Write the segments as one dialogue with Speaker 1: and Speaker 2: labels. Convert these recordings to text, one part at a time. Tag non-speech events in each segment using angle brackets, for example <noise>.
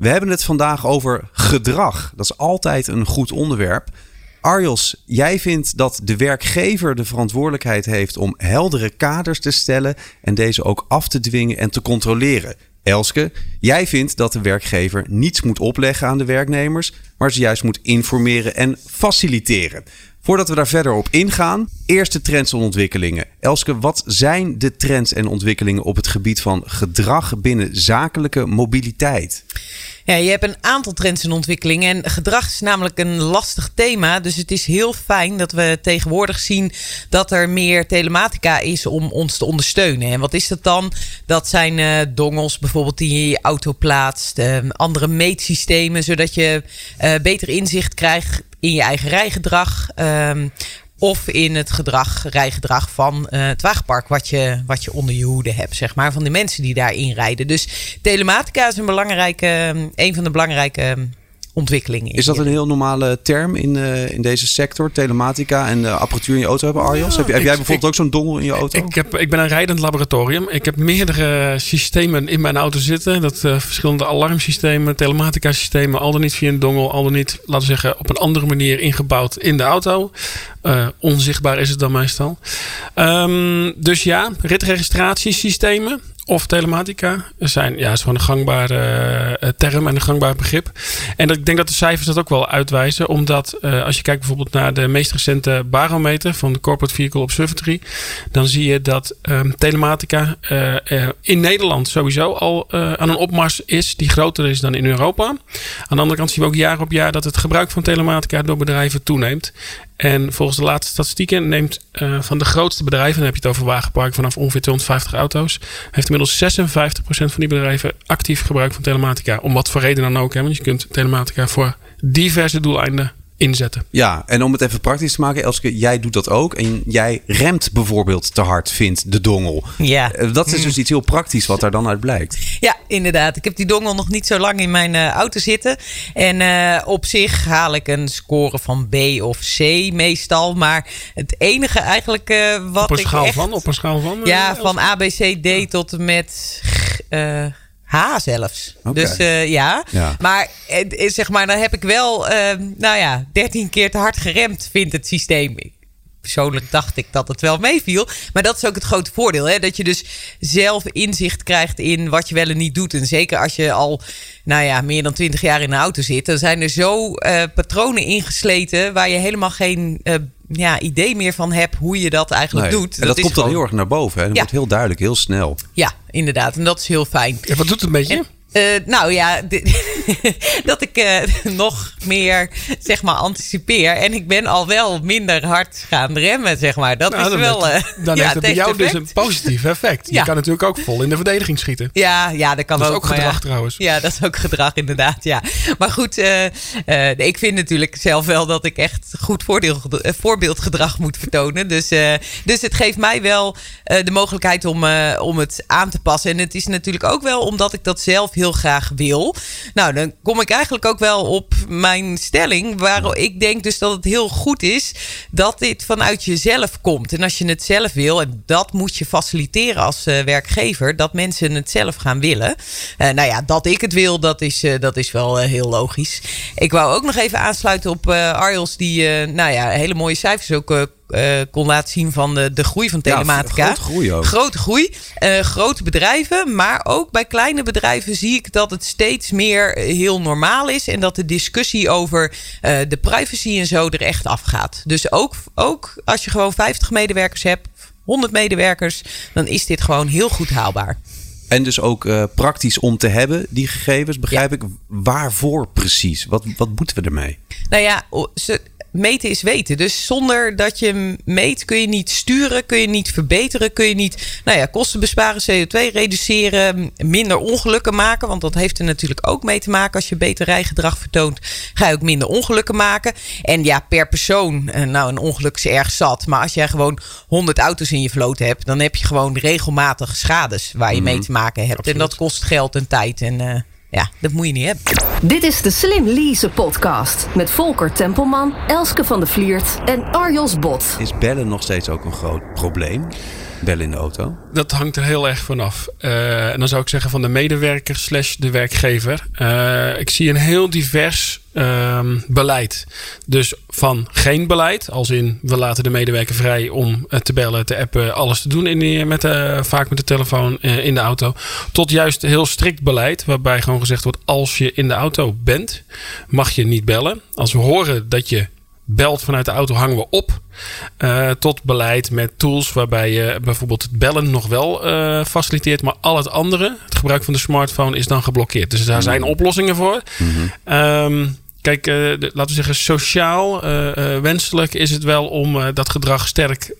Speaker 1: We hebben het vandaag over gedrag. Dat is altijd een goed onderwerp. Arjos, jij vindt dat de werkgever de verantwoordelijkheid heeft om heldere kaders te stellen en deze ook af te dwingen en te controleren. Elske, jij vindt dat de werkgever niets moet opleggen aan de werknemers, maar ze juist moet informeren en faciliteren. Voordat we daar verder op ingaan, eerste trends en ontwikkelingen. Elske, wat zijn de trends en ontwikkelingen op het gebied van gedrag binnen zakelijke mobiliteit?
Speaker 2: Ja, je hebt een aantal trends en ontwikkelingen. En gedrag is namelijk een lastig thema. Dus het is heel fijn dat we tegenwoordig zien dat er meer telematica is om ons te ondersteunen. En wat is dat dan? Dat zijn uh, dongels bijvoorbeeld die je in je auto plaatst. Uh, andere meetsystemen, zodat je uh, beter inzicht krijgt in je eigen rijgedrag. Um, of in het gedrag, rijgedrag van uh, het wagenpark wat je, wat je onder je hoede hebt, zeg maar. Van de mensen die daarin rijden. Dus telematica is een belangrijke, een van de belangrijke ontwikkelingen.
Speaker 1: Is dat een heel normale term in, uh, in deze sector? Telematica en uh, apparatuur in je auto hebben, Arjos? Ja, heb, heb jij bijvoorbeeld ik, ook zo'n dongel in je auto?
Speaker 3: Ik, heb, ik ben een rijdend laboratorium. Ik heb meerdere systemen in mijn auto zitten. Dat uh, verschillende alarmsystemen, telematica systemen, al dan niet via een dongel, al dan niet, laten we zeggen, op een andere manier ingebouwd in de auto. onzichtbaar is het dan meestal. Um, dus ja, ritregistratiesystemen of telematica zijn, ja, is gewoon een gangbare uh, term en een gangbaar begrip. En ik denk dat de cijfers dat ook wel uitwijzen, omdat uh, als je kijkt bijvoorbeeld naar de meest recente barometer van de Corporate Vehicle Observatory, dan zie je dat um, telematica in Nederland sowieso al aan een opmars is die groter is dan in Europa. Aan de andere kant zien we ook jaar op jaar dat het gebruik van telematica door bedrijven toeneemt. En volgens de laatste statistieken neemt uh, van de grootste bedrijven, dan heb je het over wagenpark vanaf ongeveer 250 auto's, heeft inmiddels 56% van die bedrijven actief gebruik van telematica. Om wat voor reden dan ook, hè, want je kunt telematica voor diverse doeleinden inzetten.
Speaker 1: Ja, en om het even praktisch te maken, Elske, jij doet dat ook. En jij remt bijvoorbeeld te hard, vindt de dongel.
Speaker 2: Ja.
Speaker 1: Dat is dus iets heel praktisch wat daar dan uit blijkt.
Speaker 2: Ja, inderdaad. Ik heb die dongel nog niet zo lang in mijn uh, auto zitten. En uh, op zich haal ik een score van B of C meestal. Maar het enige eigenlijk uh, wat
Speaker 3: op een
Speaker 2: ik
Speaker 3: schaal
Speaker 2: echt...
Speaker 3: van? Op een schaal van?
Speaker 2: Ja, van A, B, C, D tot en met... H zelfs.
Speaker 1: Okay.
Speaker 2: Dus uh, ja.
Speaker 1: ja.
Speaker 2: Maar zeg maar, dan heb ik wel, uh, nou ja, 13 keer te hard geremd, vindt het systeem. Persoonlijk dacht ik dat het wel meeviel. Maar dat is ook het grote voordeel. Hè? Dat je dus zelf inzicht krijgt in wat je wel en niet doet. En zeker als je al nou ja, meer dan 20 jaar in een auto zit. Dan zijn er zo patronen ingesleten waar je helemaal geen ja, idee meer van hebt hoe je dat eigenlijk
Speaker 1: nee.
Speaker 2: doet.
Speaker 1: En dat, dat komt
Speaker 2: gewoon...
Speaker 1: dan heel erg naar boven. Hè? Dat ja. wordt heel duidelijk, heel snel.
Speaker 2: Ja, inderdaad. En dat is heel fijn.
Speaker 3: Ja, wat doet het een beetje?
Speaker 2: En, uh, nou ja, <laughs> dat ik uh, <laughs> nog meer zeg maar anticipeer. En ik ben al wel minder hard gaan remmen, zeg maar. Dat
Speaker 3: nou,
Speaker 2: is
Speaker 3: dan
Speaker 2: wel.
Speaker 3: Heeft, dan
Speaker 2: ja,
Speaker 3: heeft het bij jou dus een positief effect. Je kan natuurlijk ook vol in de verdediging schieten.
Speaker 2: Ja, ja dat kan
Speaker 3: dat
Speaker 2: ook.
Speaker 3: is ook gedrag
Speaker 2: ja.
Speaker 3: trouwens.
Speaker 2: Ja, dat is ook gedrag inderdaad. Ja. Maar goed, uh, ik vind natuurlijk zelf wel dat ik echt goed voordeel, voorbeeldgedrag moet vertonen. Dus, dus het geeft mij wel de mogelijkheid om, om het aan te passen. En het is natuurlijk ook wel omdat ik dat zelf heel graag wil. Nou, dan kom ik eigenlijk ook wel op mijn stelling. Waar ik denk dus dat het heel goed is dat dit vanuit jezelf komt. En als je het zelf wil, en dat moet je faciliteren als uh, werkgever, dat mensen het zelf gaan willen. Uh, nou ja, dat ik het wil, dat is, uh, dat is wel heel logisch. Ik wou ook nog even aansluiten op Arjels, die nou ja, hele mooie cijfers ook uh, kon laten zien van de, de groei van telematica.
Speaker 1: Ja, grote groei ook.
Speaker 2: Grote groei. Uh, grote bedrijven, maar ook bij kleine bedrijven zie ik dat het steeds meer heel normaal is. En dat de discussie over uh, de privacy en zo er echt afgaat. Dus ook, ook als je gewoon 50 medewerkers hebt, 100 medewerkers, dan is dit gewoon heel goed haalbaar.
Speaker 1: En dus ook uh, praktisch om te hebben, die gegevens, begrijp ja. ik. Waarvoor precies? Wat, wat moeten we ermee?
Speaker 2: Nou ja, ze, meten is weten. Dus zonder dat je meet kun je niet sturen, kun je niet verbeteren, kun je niet nou ja, kosten besparen, CO2 reduceren, minder ongelukken maken. Want dat heeft er natuurlijk ook mee te maken. Als je beter rijgedrag vertoont, ga je ook minder ongelukken maken. En ja, per persoon, eh, nou een ongeluk is erg zat. Maar als jij gewoon 100 auto's in je vloot hebt, dan heb je gewoon regelmatig schades waar je mee te maken hebt. En dat kost geld en tijd. En uh, ja, dat moet je niet hebben.
Speaker 4: Dit is de Slim Lease podcast met Volker Tempelman, Elske van de Vliert en Arjos Bot.
Speaker 1: Is bellen nog steeds ook een groot probleem? Bellen in de auto?
Speaker 3: Dat hangt er heel erg vanaf. Uh, en dan zou ik zeggen van de medewerker slash de werkgever. Uh, ik zie een heel divers uh, beleid. Dus van geen beleid, als in we laten de medewerker vrij om te bellen, te appen, alles te doen in met de, vaak met de telefoon uh, in de auto. Tot juist heel strikt beleid, waarbij gewoon gezegd wordt: als je in de auto bent, mag je niet bellen. Als we horen dat je belt vanuit de auto, hangen we op. Uh, tot beleid met tools waarbij je bijvoorbeeld het bellen nog wel uh, faciliteert, maar al het andere, het gebruik van de smartphone, is dan geblokkeerd. Dus daar zijn oplossingen voor. Mm -hmm. um, kijk, uh, de, laten we zeggen, sociaal wenselijk is het wel om dat gedrag sterk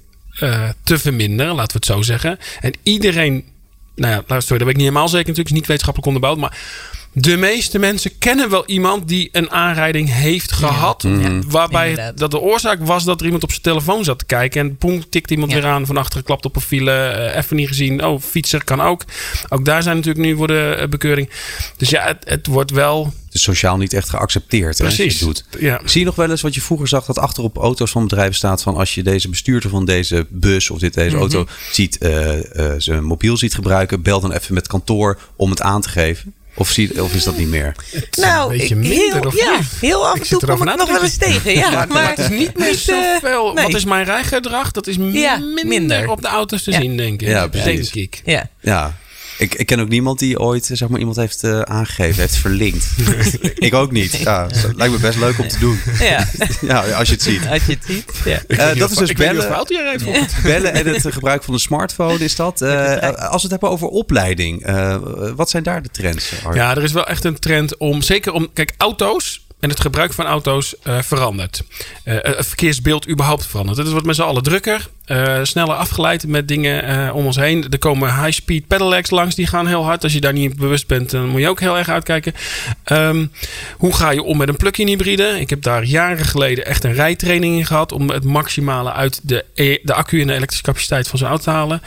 Speaker 3: te verminderen, laten we het zo zeggen. En iedereen, nou ja, sorry, dat weet ik niet helemaal zeker natuurlijk, is niet wetenschappelijk onderbouwd, maar de meeste mensen kennen wel iemand die een aanrijding heeft gehad. Ja, waarbij het, dat de oorzaak was dat er iemand op zijn telefoon zat te kijken. En poem, tikt iemand ja. weer aan van achteren, klapt op een file. Uh, even niet gezien. Oh, fietser kan ook. Ook daar zijn natuurlijk nu voor de bekeuring. Dus ja, het, het wordt wel
Speaker 1: dus sociaal niet echt geaccepteerd.
Speaker 3: Precies.
Speaker 1: Hè, doet.
Speaker 3: Ja.
Speaker 1: Zie je nog wel eens wat je vroeger zag dat achter op auto's van bedrijven staat van als je deze bestuurder van deze bus of dit, deze mm -hmm. auto ziet, uh, uh, zijn mobiel ziet gebruiken, bel dan even met kantoor om het aan te geven. Of, zie, of is dat niet meer?
Speaker 3: Het nou, een beetje minder,
Speaker 2: heel,
Speaker 3: of
Speaker 2: ja,
Speaker 3: niet?
Speaker 2: heel af en toe kom ik nog wel eens tegen. Ja,
Speaker 3: maar, maar, het is niet meer zoveel.
Speaker 2: nee.
Speaker 3: Wat is mijn rijgedrag? Dat is
Speaker 2: Ja,
Speaker 3: minder,
Speaker 2: minder.
Speaker 3: op de auto's te
Speaker 2: Ja.
Speaker 3: zien, denk ik.
Speaker 1: Ja,
Speaker 3: denk
Speaker 1: precies.
Speaker 3: ik.
Speaker 2: Ja.
Speaker 1: Ja. Ik, ik ken ook niemand die ooit zeg maar, iemand heeft uh, aangegeven, heeft verlinkt. <laughs> ik ook niet. Ja, lijkt me best leuk om te doen.
Speaker 2: Ja. <laughs>
Speaker 1: ja, als je het ziet.
Speaker 2: Als je het ziet. Ja.
Speaker 1: Uh, dat is dus
Speaker 3: ik weet niet of
Speaker 1: bellen, <laughs> bellen en het gebruik van de smartphone is dat. Uh, als we het hebben over opleiding, uh, wat zijn daar de trends? Art?
Speaker 3: Ja, er is wel echt een trend om, zeker om, kijk, auto's en het gebruik van auto's uh, verandert. Uh, het verkeersbeeld überhaupt verandert. Het wordt met z'n allen drukker, uh, sneller afgeleid met dingen om ons heen. Er komen high-speed pedelecs langs, die gaan heel hard. Als je daar niet bewust bent, dan moet je ook heel erg uitkijken. Um, hoe ga je om met een plug-in hybride? Ik heb daar jaren geleden echt een rijtraining in gehad om het maximale uit de, e de accu en de elektrische capaciteit van zo'n auto te halen.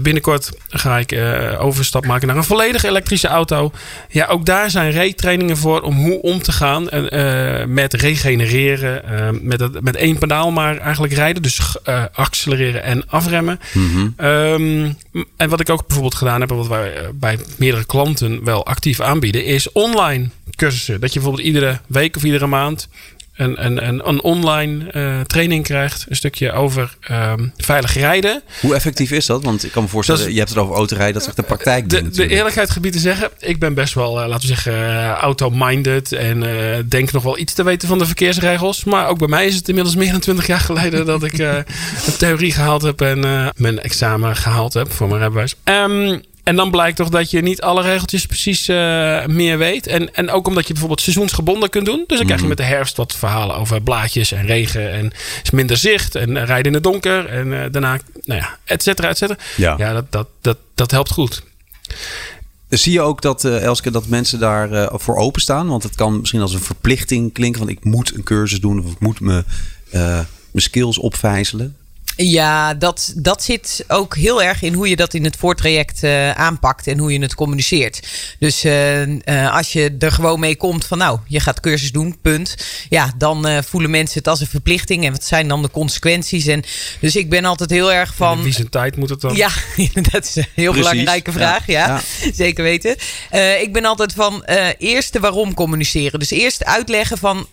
Speaker 3: binnenkort ga ik overstap maken naar een volledig elektrische auto. Ja, ook daar zijn rijtrainingen voor om hoe om te gaan. Met regenereren, met, met één pedaal maar eigenlijk rijden. Dus uh, accelereren en afremmen.
Speaker 1: Mm
Speaker 3: -hmm. um, en wat ik ook bijvoorbeeld gedaan heb, wat wij bij meerdere klanten wel actief aanbieden, is online cursussen. Dat je bijvoorbeeld iedere week of iedere maand een, een, een, een online uh, training krijgt. Een stukje over um, veilig rijden.
Speaker 1: Hoe effectief is dat? Want ik kan me voorstellen, je hebt het over autorijden, dat is echt de praktijk.
Speaker 3: De, de eerlijkheid gebied te zeggen, ik ben best wel, uh, laten we zeggen, uh, auto-minded. En denk nog wel iets te weten van de verkeersregels. Maar ook bij mij is het inmiddels meer dan 20 jaar geleden dat ik <laughs> een theorie gehaald heb en mijn examen gehaald heb voor mijn rijbewijs. Um, en dan blijkt toch dat je niet alle regeltjes precies uh, meer weet. En, en ook omdat je bijvoorbeeld seizoensgebonden kunt doen. Dus dan krijg je met de herfst wat verhalen over blaadjes en regen. En is minder zicht en uh, rijden in het donker. En uh, daarna, nou ja, et cetera, et cetera.
Speaker 1: Ja,
Speaker 3: ja dat, dat, dat, dat helpt goed.
Speaker 1: Zie je ook dat, uh, Elske, dat mensen daar uh, voor openstaan? Want het kan misschien als een verplichting klinken. Van ik moet een cursus doen of ik moet me, uh, mijn skills opvijzelen.
Speaker 2: Ja, dat, dat zit ook heel erg in hoe je dat in het voortraject uh, aanpakt en hoe je het communiceert. Dus uh, uh, als je er gewoon mee komt van nou, je gaat cursus doen, punt. Ja, dan voelen mensen het als een verplichting en wat zijn dan de consequenties? En dus ik ben altijd heel erg van.
Speaker 3: Wie zijn tijd moet het dan?
Speaker 2: Ja, <laughs> dat is een heel Precies. belangrijke vraag. Ja, ja. ja. zeker weten. ik ben altijd van eerst de waarom communiceren. Dus eerst uitleggen van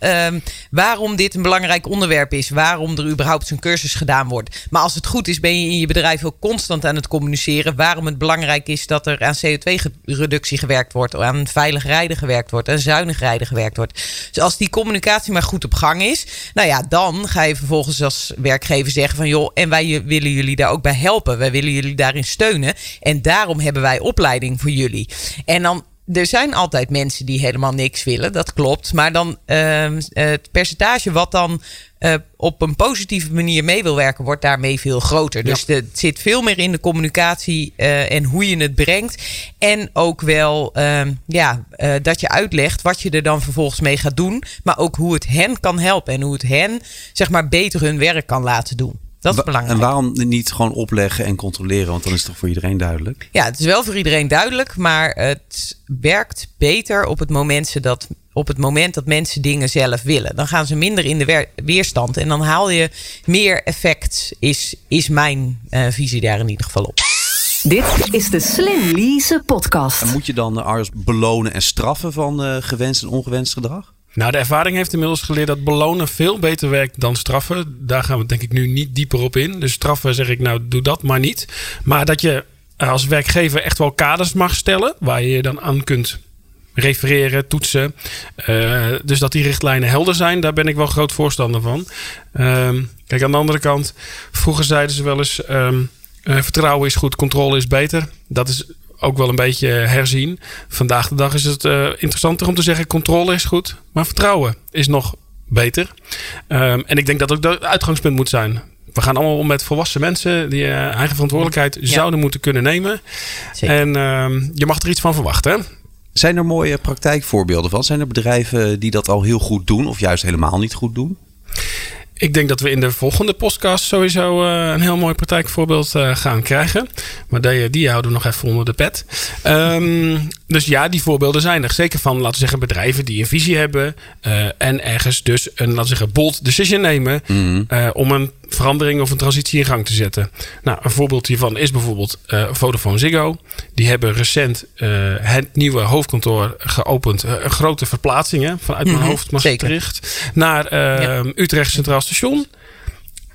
Speaker 2: waarom dit een belangrijk onderwerp is, waarom er überhaupt zo'n cursus gedaan wordt. Maar als het goed is, ben je in je bedrijf ook constant aan het communiceren waarom het belangrijk is dat er aan CO2-reductie gewerkt wordt, aan veilig rijden gewerkt wordt, aan zuinig rijden gewerkt wordt. Dus als die communicatie maar goed op gang is, nou ja, dan ga je vervolgens als werkgever zeggen van joh, en wij willen jullie daar ook bij helpen. Wij willen jullie daarin steunen. En daarom hebben wij opleiding voor jullie. En dan er zijn altijd mensen die helemaal niks willen, dat klopt. Maar dan uh, het percentage wat dan uh, op een positieve manier mee wil werken, wordt daarmee veel groter. Dus het zit veel meer in de communicatie uh, en hoe je het brengt. En ook wel uh, ja, dat je uitlegt wat je er dan vervolgens mee gaat doen. Maar ook hoe het hen kan helpen en hoe het hen zeg maar beter hun werk kan laten doen. Dat is belangrijk.
Speaker 1: En waarom niet gewoon opleggen en controleren? Want dan is het toch voor iedereen duidelijk?
Speaker 2: Ja, het is wel voor iedereen duidelijk, maar het werkt beter op het moment dat, op het moment dat mensen dingen zelf willen. Dan gaan ze minder in de weerstand en dan haal je meer effect, is, is mijn uh, visie daar in ieder geval op.
Speaker 4: Dit is de Slim Lease podcast.
Speaker 1: En moet je dan uh, belonen en straffen van uh, gewenst en ongewenst gedrag?
Speaker 3: Nou, de ervaring heeft inmiddels geleerd dat belonen veel beter werkt dan straffen. Daar gaan we denk ik nu niet dieper op in. Dus straffen zeg ik nou, doe dat maar niet. Maar dat je als werkgever echt wel kaders mag stellen waar je je dan aan kunt refereren, toetsen. Uh, dus dat die richtlijnen helder zijn, daar ben ik wel groot voorstander van. Uh, kijk, aan de andere kant, vroeger zeiden ze wel eens: um, uh, vertrouwen is goed, controle is beter. Dat is ook wel een beetje herzien. Vandaag de dag is het uh, interessanter om te zeggen: controle is goed, maar vertrouwen is nog beter. Um, en ik denk dat ook dat het uitgangspunt moet zijn. We gaan allemaal om met volwassen mensen die uh, eigen verantwoordelijkheid ja. zouden moeten kunnen nemen. Zeker. En uh, je mag er iets van verwachten.
Speaker 1: Zijn er mooie praktijkvoorbeelden van? Zijn er bedrijven die dat al heel goed doen of juist helemaal niet goed doen?
Speaker 3: Ik denk dat we in de volgende podcast sowieso uh, een heel mooi praktijkvoorbeeld uh, gaan krijgen. Maar die, die houden we nog even onder de pet. Um, dus ja, die voorbeelden zijn er. Zeker van, laten we zeggen, bedrijven die een visie hebben. Uh, en ergens dus een, laten we zeggen, bold decision nemen. Mm -hmm. om een verandering of een transitie in gang te zetten. Nou, een voorbeeld hiervan is bijvoorbeeld uh, Vodafone Ziggo. Die hebben recent uh, het nieuwe hoofdkantoor geopend. Uh, een grote verplaatsing hè, vanuit mijn mm -hmm, hoofd Maastricht naar ja. Utrecht Centraal Station.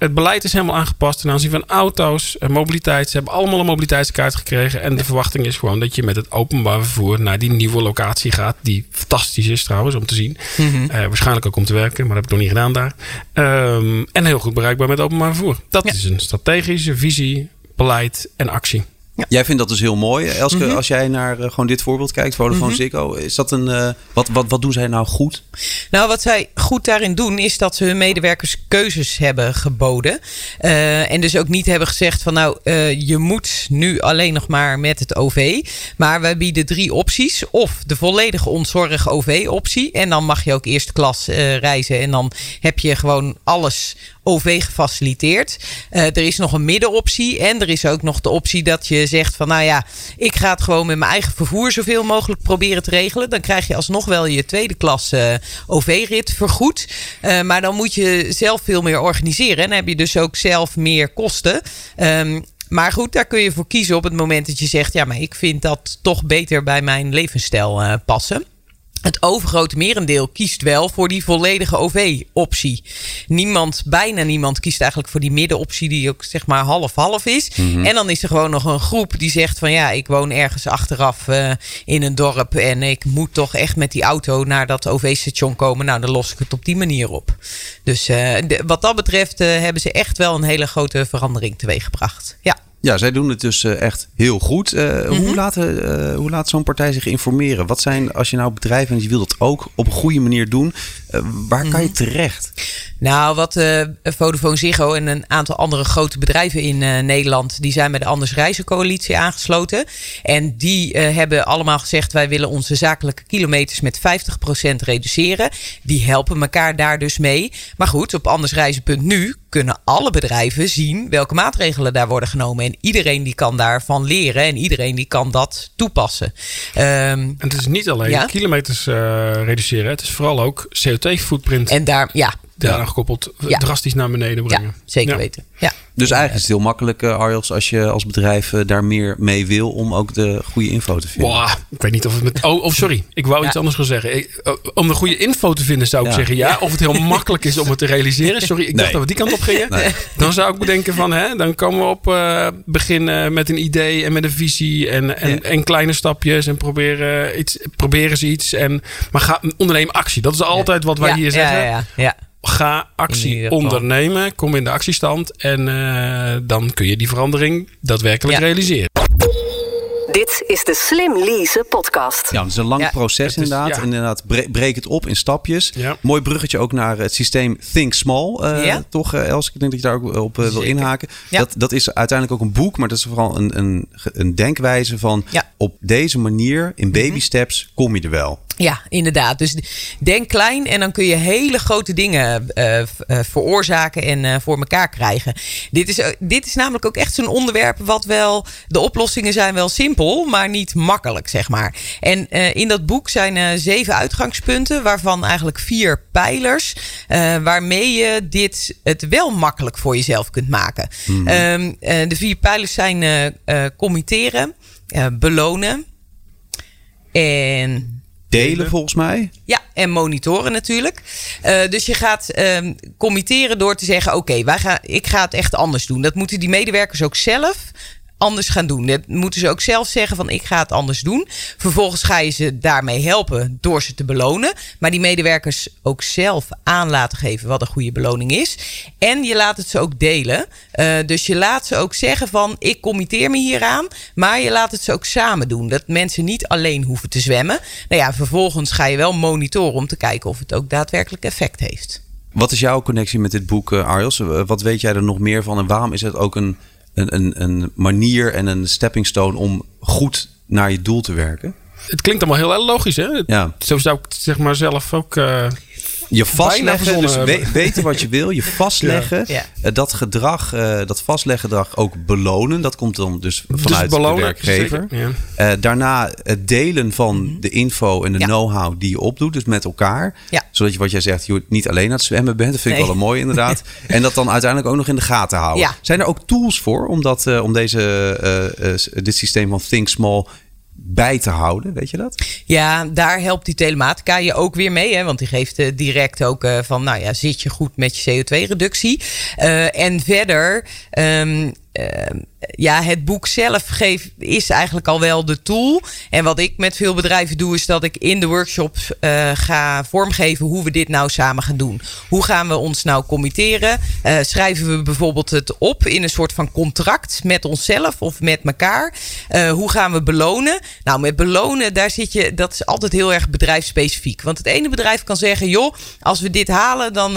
Speaker 3: Het beleid is helemaal aangepast ten aanzien van auto's, en mobiliteit. Ze hebben allemaal een mobiliteitskaart gekregen. En de verwachting is gewoon dat je met het openbaar vervoer naar die nieuwe locatie gaat. Die fantastisch is trouwens om te zien. Mm -hmm. uh, waarschijnlijk ook om te werken, maar dat heb ik nog niet gedaan daar. Um, en heel goed bereikbaar met openbaar vervoer. Dat ja. is een strategische visie, beleid en actie.
Speaker 1: Ja. Jij vindt dat dus heel mooi. Elske, mm -hmm. als jij naar uh, gewoon dit voorbeeld kijkt, Vodafone mm -hmm. Ziggo, is dat een. Uh, wat, wat, wat doen zij nou goed?
Speaker 2: Nou, wat zij goed daarin doen, is dat ze hun medewerkers keuzes hebben geboden. Uh, en dus ook niet hebben gezegd van nou, je moet nu alleen nog maar met het OV. Maar wij bieden drie opties. Of de volledige ontzorg OV-optie. En dan mag je ook eerste klas reizen. En dan heb je gewoon alles OV gefaciliteerd. Uh, er is nog een middenoptie. En er is ook nog de optie dat je zegt van nou ja, ik ga het gewoon met mijn eigen vervoer zoveel mogelijk proberen te regelen. Dan krijg je alsnog wel je tweede klas uh, OV-rit vergoed. Uh, maar dan moet je zelf veel meer organiseren. En dan heb je dus ook zelf meer kosten. Um, maar goed, daar kun je voor kiezen op het moment dat je zegt: ja, maar ik vind dat toch beter bij mijn levensstijl uh, passen. Het overgrote merendeel kiest wel voor die volledige OV-optie. Niemand, bijna niemand, kiest eigenlijk voor die middenoptie, die ook zeg maar half-half is. Mm -hmm. En dan is er gewoon nog een groep die zegt: van ja, ik woon ergens achteraf uh, in een dorp en ik moet toch echt met die auto naar dat OV-station komen. Nou, dan los ik het op die manier op. Dus uh, de, wat dat betreft uh, hebben ze echt wel een hele grote verandering teweeggebracht. Ja.
Speaker 1: Ja, zij doen het dus uh, echt heel goed. Uh, mm -hmm. Hoe laat, uh, hoe laat zo'n partij zich informeren? Wat zijn, als je nou bedrijf en je wil dat ook op een goede manier doen, waar kan je terecht?
Speaker 2: Nou, wat Vodafone Ziggo en een aantal andere grote bedrijven in Nederland, die zijn bij de Anders Reizen Coalitie aangesloten. En die hebben allemaal gezegd, wij willen onze zakelijke kilometers met 50% reduceren. Die helpen elkaar daar dus mee. Maar goed, op andersreizen.nu kunnen alle bedrijven zien welke maatregelen daar worden genomen. En iedereen die kan daarvan leren en iedereen die kan dat toepassen. Um,
Speaker 3: en het is niet alleen ja? kilometers uh, reduceren, het is vooral ook CO2-footprint.
Speaker 2: En daar, ja.
Speaker 3: Daaraan gekoppeld ja. drastisch naar beneden brengen.
Speaker 2: Ja, zeker weten. Ja.
Speaker 1: Dus eigenlijk is het heel makkelijk, uh, Arjels, als je als bedrijf uh, daar meer mee wil om ook de goede info te vinden.
Speaker 3: Wow, ik weet niet of het met. Oh, oh sorry, ik wou ja. iets anders gaan zeggen. Ik, uh, om de goede info te vinden zou ik ja. zeggen ja. Of het heel makkelijk is om het te realiseren. Sorry, ik nee. dacht dat we die kant op gingen. Nee. Dan zou ik bedenken van, hè, dan komen we op beginnen met een idee en met een visie en, en, en kleine stapjes en proberen, iets, proberen ze iets. En, maar ga, onderneem actie. Dat is altijd wat wij hier zeggen.
Speaker 2: ja, ja
Speaker 3: ga actie ondernemen. Kom in de actiestand. En uh, dan kun je die verandering daadwerkelijk ja. realiseren.
Speaker 4: Dit is de Slim Lease podcast.
Speaker 1: Ja, het is een lang
Speaker 2: Ja.
Speaker 1: proces
Speaker 3: Het is-
Speaker 1: inderdaad.
Speaker 3: ja.
Speaker 1: Inderdaad, bre- breek het op in stapjes.
Speaker 3: Ja.
Speaker 1: Mooi bruggetje ook naar het systeem Think Small. eh,
Speaker 2: Ja.
Speaker 1: Toch, eh, Els? Ik denk dat je daar ook op eh, wil inhaken.
Speaker 2: Ja.
Speaker 1: Dat, dat is uiteindelijk ook een boek, maar dat is vooral een, een, een denkwijze van...
Speaker 2: Ja. Mhm.
Speaker 1: op deze manier, in baby steps, kom je er wel.
Speaker 2: Ja, inderdaad. Dus denk klein en dan kun je hele grote dingen eh, eh, veroorzaken en eh, voor elkaar krijgen. Dit is, dit is namelijk ook echt zo'n onderwerp wat wel. De oplossingen zijn wel simpel, maar niet makkelijk, zeg maar. En in dat boek zijn zeven uitgangspunten, waarvan eigenlijk vier pijlers. waarmee je dit het wel makkelijk voor jezelf kunt maken. Ehm, eh, de vier pijlers zijn committeren, belonen. En
Speaker 1: Delen volgens mij.
Speaker 2: ja, en monitoren natuurlijk. Eh, dus je gaat ehm committeren door te zeggen: Oké, wij gaan, ik ga het echt anders doen. Dat moeten die medewerkers ook zelf anders gaan doen. Dat moeten ze ook zelf zeggen: van ik ga het anders doen. Vervolgens ga je ze daarmee helpen door ze te belonen. Maar die medewerkers ook zelf aan laten geven wat een goede beloning is. En je laat het ze ook delen. Eh, dus je laat ze ook zeggen: van ik committeer me hieraan. Maar je laat het ze ook samen doen. Dat mensen niet alleen hoeven te zwemmen. Nou ja, vervolgens ga je wel monitoren om te kijken of het ook daadwerkelijk effect heeft.
Speaker 1: Wat is jouw connectie met dit boek, eh, Arjos? Eh, Wat weet jij er nog meer van? En waarom is het ook een, een, een, een manier en een stepping stone om goed naar je doel te werken?
Speaker 3: Het klinkt allemaal heel logisch, hè?
Speaker 1: Ja.
Speaker 3: Zo zou ik het zeg maar zelf ook... eh,
Speaker 1: Je vastleggen, dus we- weten wat je wil. Je <laughs> vastleggen.
Speaker 2: Ja.
Speaker 1: Eh, Dat gedrag, eh, dat vastleggedrag ook belonen. Dat komt dan dus vanuit
Speaker 3: dus belonen,
Speaker 1: de werkgever.
Speaker 3: ja.
Speaker 1: Eh, daarna het delen van de info en de
Speaker 2: Ja.
Speaker 1: know-how die je opdoet. Dus met elkaar.
Speaker 2: Ja.
Speaker 1: Zodat je wat jij zegt, je niet alleen aan het zwemmen bent. Dat vind ik wel een mooi inderdaad. <laughs> en dat dan uiteindelijk ook nog in de gaten houden.
Speaker 2: Ja.
Speaker 1: Zijn er ook tools voor om, dat, eh, om deze, eh, eh, dit systeem van Think Small bij te houden? Weet je dat?
Speaker 2: Ja, daar helpt die telematica je ook weer mee. Hè? Want die geeft eh, direct ook eh, van, nou ja, zit je goed met je CO2-reductie? Eh, en verder, ehm, ehm, ja, het boek zelf is eigenlijk al wel de tool. En wat ik met veel bedrijven doe, is dat ik in de workshops eh, ga vormgeven hoe we dit nou samen gaan doen. Hoe gaan we ons nou committeren? Eh, schrijven we bijvoorbeeld het op in een soort van contract met onszelf of met elkaar? Eh, hoe gaan we belonen? Nou, met belonen, daar zit je, dat is altijd heel erg bedrijfsspecifiek. Want het ene bedrijf kan zeggen, joh, als we dit halen, dan.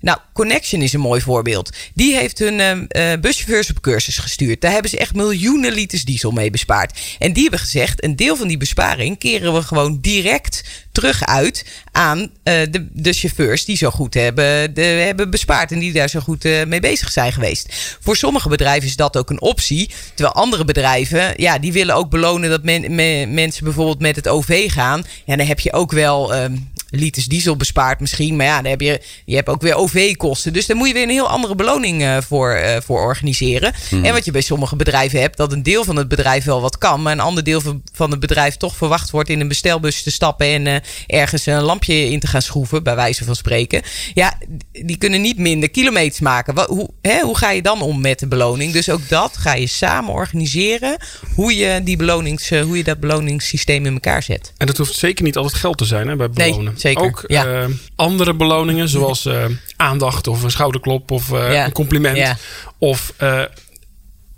Speaker 2: nou, Connection is een mooi voorbeeld. Die heeft hun buschauffeurs op cursus gestuurd. Daar hebben ze echt miljoenen liters diesel mee bespaard. En die hebben gezegd, een deel van die besparing keren we gewoon direct terug uit aan eh, de, de chauffeurs die zo goed hebben, de, hebben bespaard en die daar zo goed eh, mee bezig zijn geweest. Voor sommige bedrijven is dat ook een optie. Terwijl andere bedrijven, ja, die willen ook belonen dat men, me- mensen bijvoorbeeld met het OV gaan. Ja, dan heb je ook wel. ehm, liters diesel bespaard misschien. Maar ja, dan heb je, je hebt ook weer OV-kosten. Dus daar moet je weer een heel andere beloning eh, voor, eh, voor organiseren. En wat je bij sommige bedrijven hebt, dat een deel van het bedrijf wel wat kan. Maar een ander deel van, van het bedrijf toch verwacht wordt in een bestelbus te stappen. En eh, ergens een lampje in te gaan schroeven, bij wijze van spreken. Ja, die kunnen niet minder kilometers maken. Wat, hoe, hè, hoe ga je dan om met de beloning? Dus ook dat ga je samen organiseren. Hoe je, die belonings, hoe je dat beloningssysteem in elkaar zet.
Speaker 3: En dat hoeft zeker niet altijd geld te zijn hè, bij
Speaker 2: Nee,
Speaker 3: belonen.
Speaker 2: Zeker,
Speaker 3: Ook
Speaker 2: ja.
Speaker 3: eh, andere beloningen, zoals eh, aandacht of een schouderklop of eh,
Speaker 2: Ja,
Speaker 3: een compliment.
Speaker 2: ja.
Speaker 3: Of,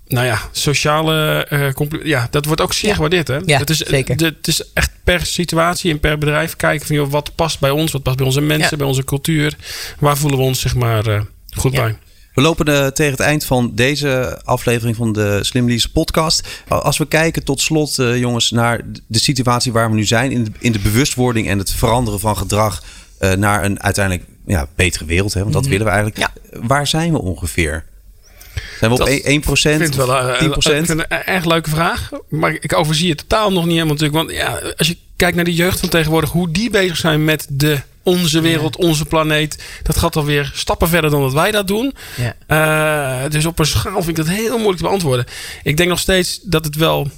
Speaker 3: nou ja, sociale compli- Ja, dat wordt ook zeer gewaardeerd. Hè?
Speaker 2: Ja,
Speaker 3: het, is,
Speaker 2: zeker.
Speaker 3: de- het is echt per situatie en per bedrijf kijken van joh, wat past bij ons, wat past bij onze mensen, bij onze cultuur. Waar voelen we ons zeg maar goed bij.
Speaker 1: We lopen eh, tegen het eind van deze aflevering van de Slim Lease podcast. Als we kijken tot slot, eh, jongens, naar de situatie waar we nu zijn... in de, in de bewustwording en het veranderen van gedrag... eh, naar een uiteindelijk ja, betere wereld, hè, want dat willen we eigenlijk.
Speaker 2: Ja.
Speaker 1: Waar zijn we ongeveer? Zijn we op
Speaker 3: Dat
Speaker 1: 1%, 1%
Speaker 3: Ik vind het wel eh,
Speaker 1: 10%?
Speaker 3: een, een, een erg leuke vraag. Maar ik overzie het totaal nog niet helemaal natuurlijk. Want ja, als je kijkt naar de jeugd van tegenwoordig, hoe die bezig zijn met de, onze wereld, onze planeet. Dat gaat alweer stappen verder dan dat wij dat doen.
Speaker 2: Ja.
Speaker 3: Eh, dus op een schaal vind ik dat heel moeilijk te beantwoorden. Ik denk nog steeds dat het wel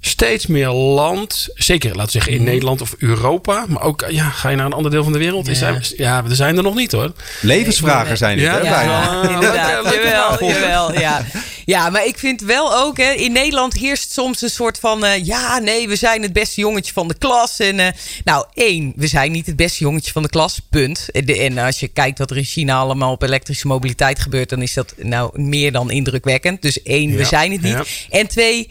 Speaker 3: steeds meer land, zeker laten we zeggen in Nederland of Europa, maar ook ja, ga je naar een ander deel van de wereld, is
Speaker 2: Ja.
Speaker 3: er, ja, er zijn er nog niet hoor.
Speaker 1: Levensvragen zijn dit,
Speaker 3: Ja,
Speaker 1: hè?
Speaker 3: ja.
Speaker 1: bijna. <laughs>
Speaker 2: Ja,
Speaker 3: Ja,
Speaker 2: inderdaad. jawel, jawel, ja. Ja, maar ik vind wel ook, hè, in Nederland heerst soms een soort van... eh, ja, nee, we zijn het beste jongetje van de klas. En, eh, nou, één, we zijn niet het beste jongetje van de klas, punt. En de- En als je kijkt wat er in China allemaal op elektrische mobiliteit gebeurt... dan is dat nou meer dan indrukwekkend. Dus één, we zijn het niet.
Speaker 3: ja.
Speaker 2: En twee...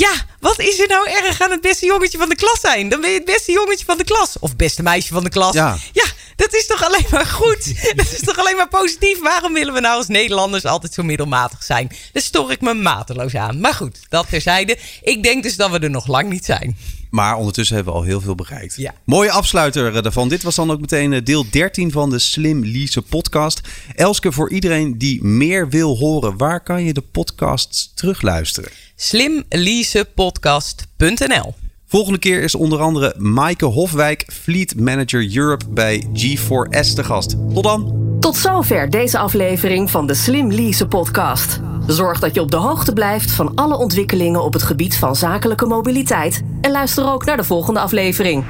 Speaker 2: Ja, wat is er nou erg aan het beste jongetje van de klas zijn? Dan ben je het beste jongetje van de klas. Of beste meisje van de klas.
Speaker 1: Ja.
Speaker 2: ja dat is toch alleen maar goed? <laughs> Dat is toch alleen maar positief? Waarom willen we nou als Nederlanders altijd zo middelmatig zijn? Daar stoor ik me mateloos aan. Maar goed, dat terzijde. Ik denk dus dat we er nog lang niet zijn.
Speaker 1: Maar ondertussen hebben we al heel veel bereikt.
Speaker 2: Ja.
Speaker 1: Mooie afsluiter eh, daarvan. Dit was dan ook meteen eh, deel 13 van de Slim Lise podcast. Elske, voor iedereen die meer wil horen, waar kan je de podcasts terugluisteren?
Speaker 2: Slimliesepodcast.nl
Speaker 1: Volgende keer is onder andere Maaike Hofwijk, Fleet Manager Europe bij G4S te gast. Tot dan!
Speaker 4: Tot zover deze aflevering van de Slim Lease podcast. Zorg dat je op de hoogte blijft van alle ontwikkelingen op het gebied van zakelijke mobiliteit. En luister ook naar de volgende aflevering.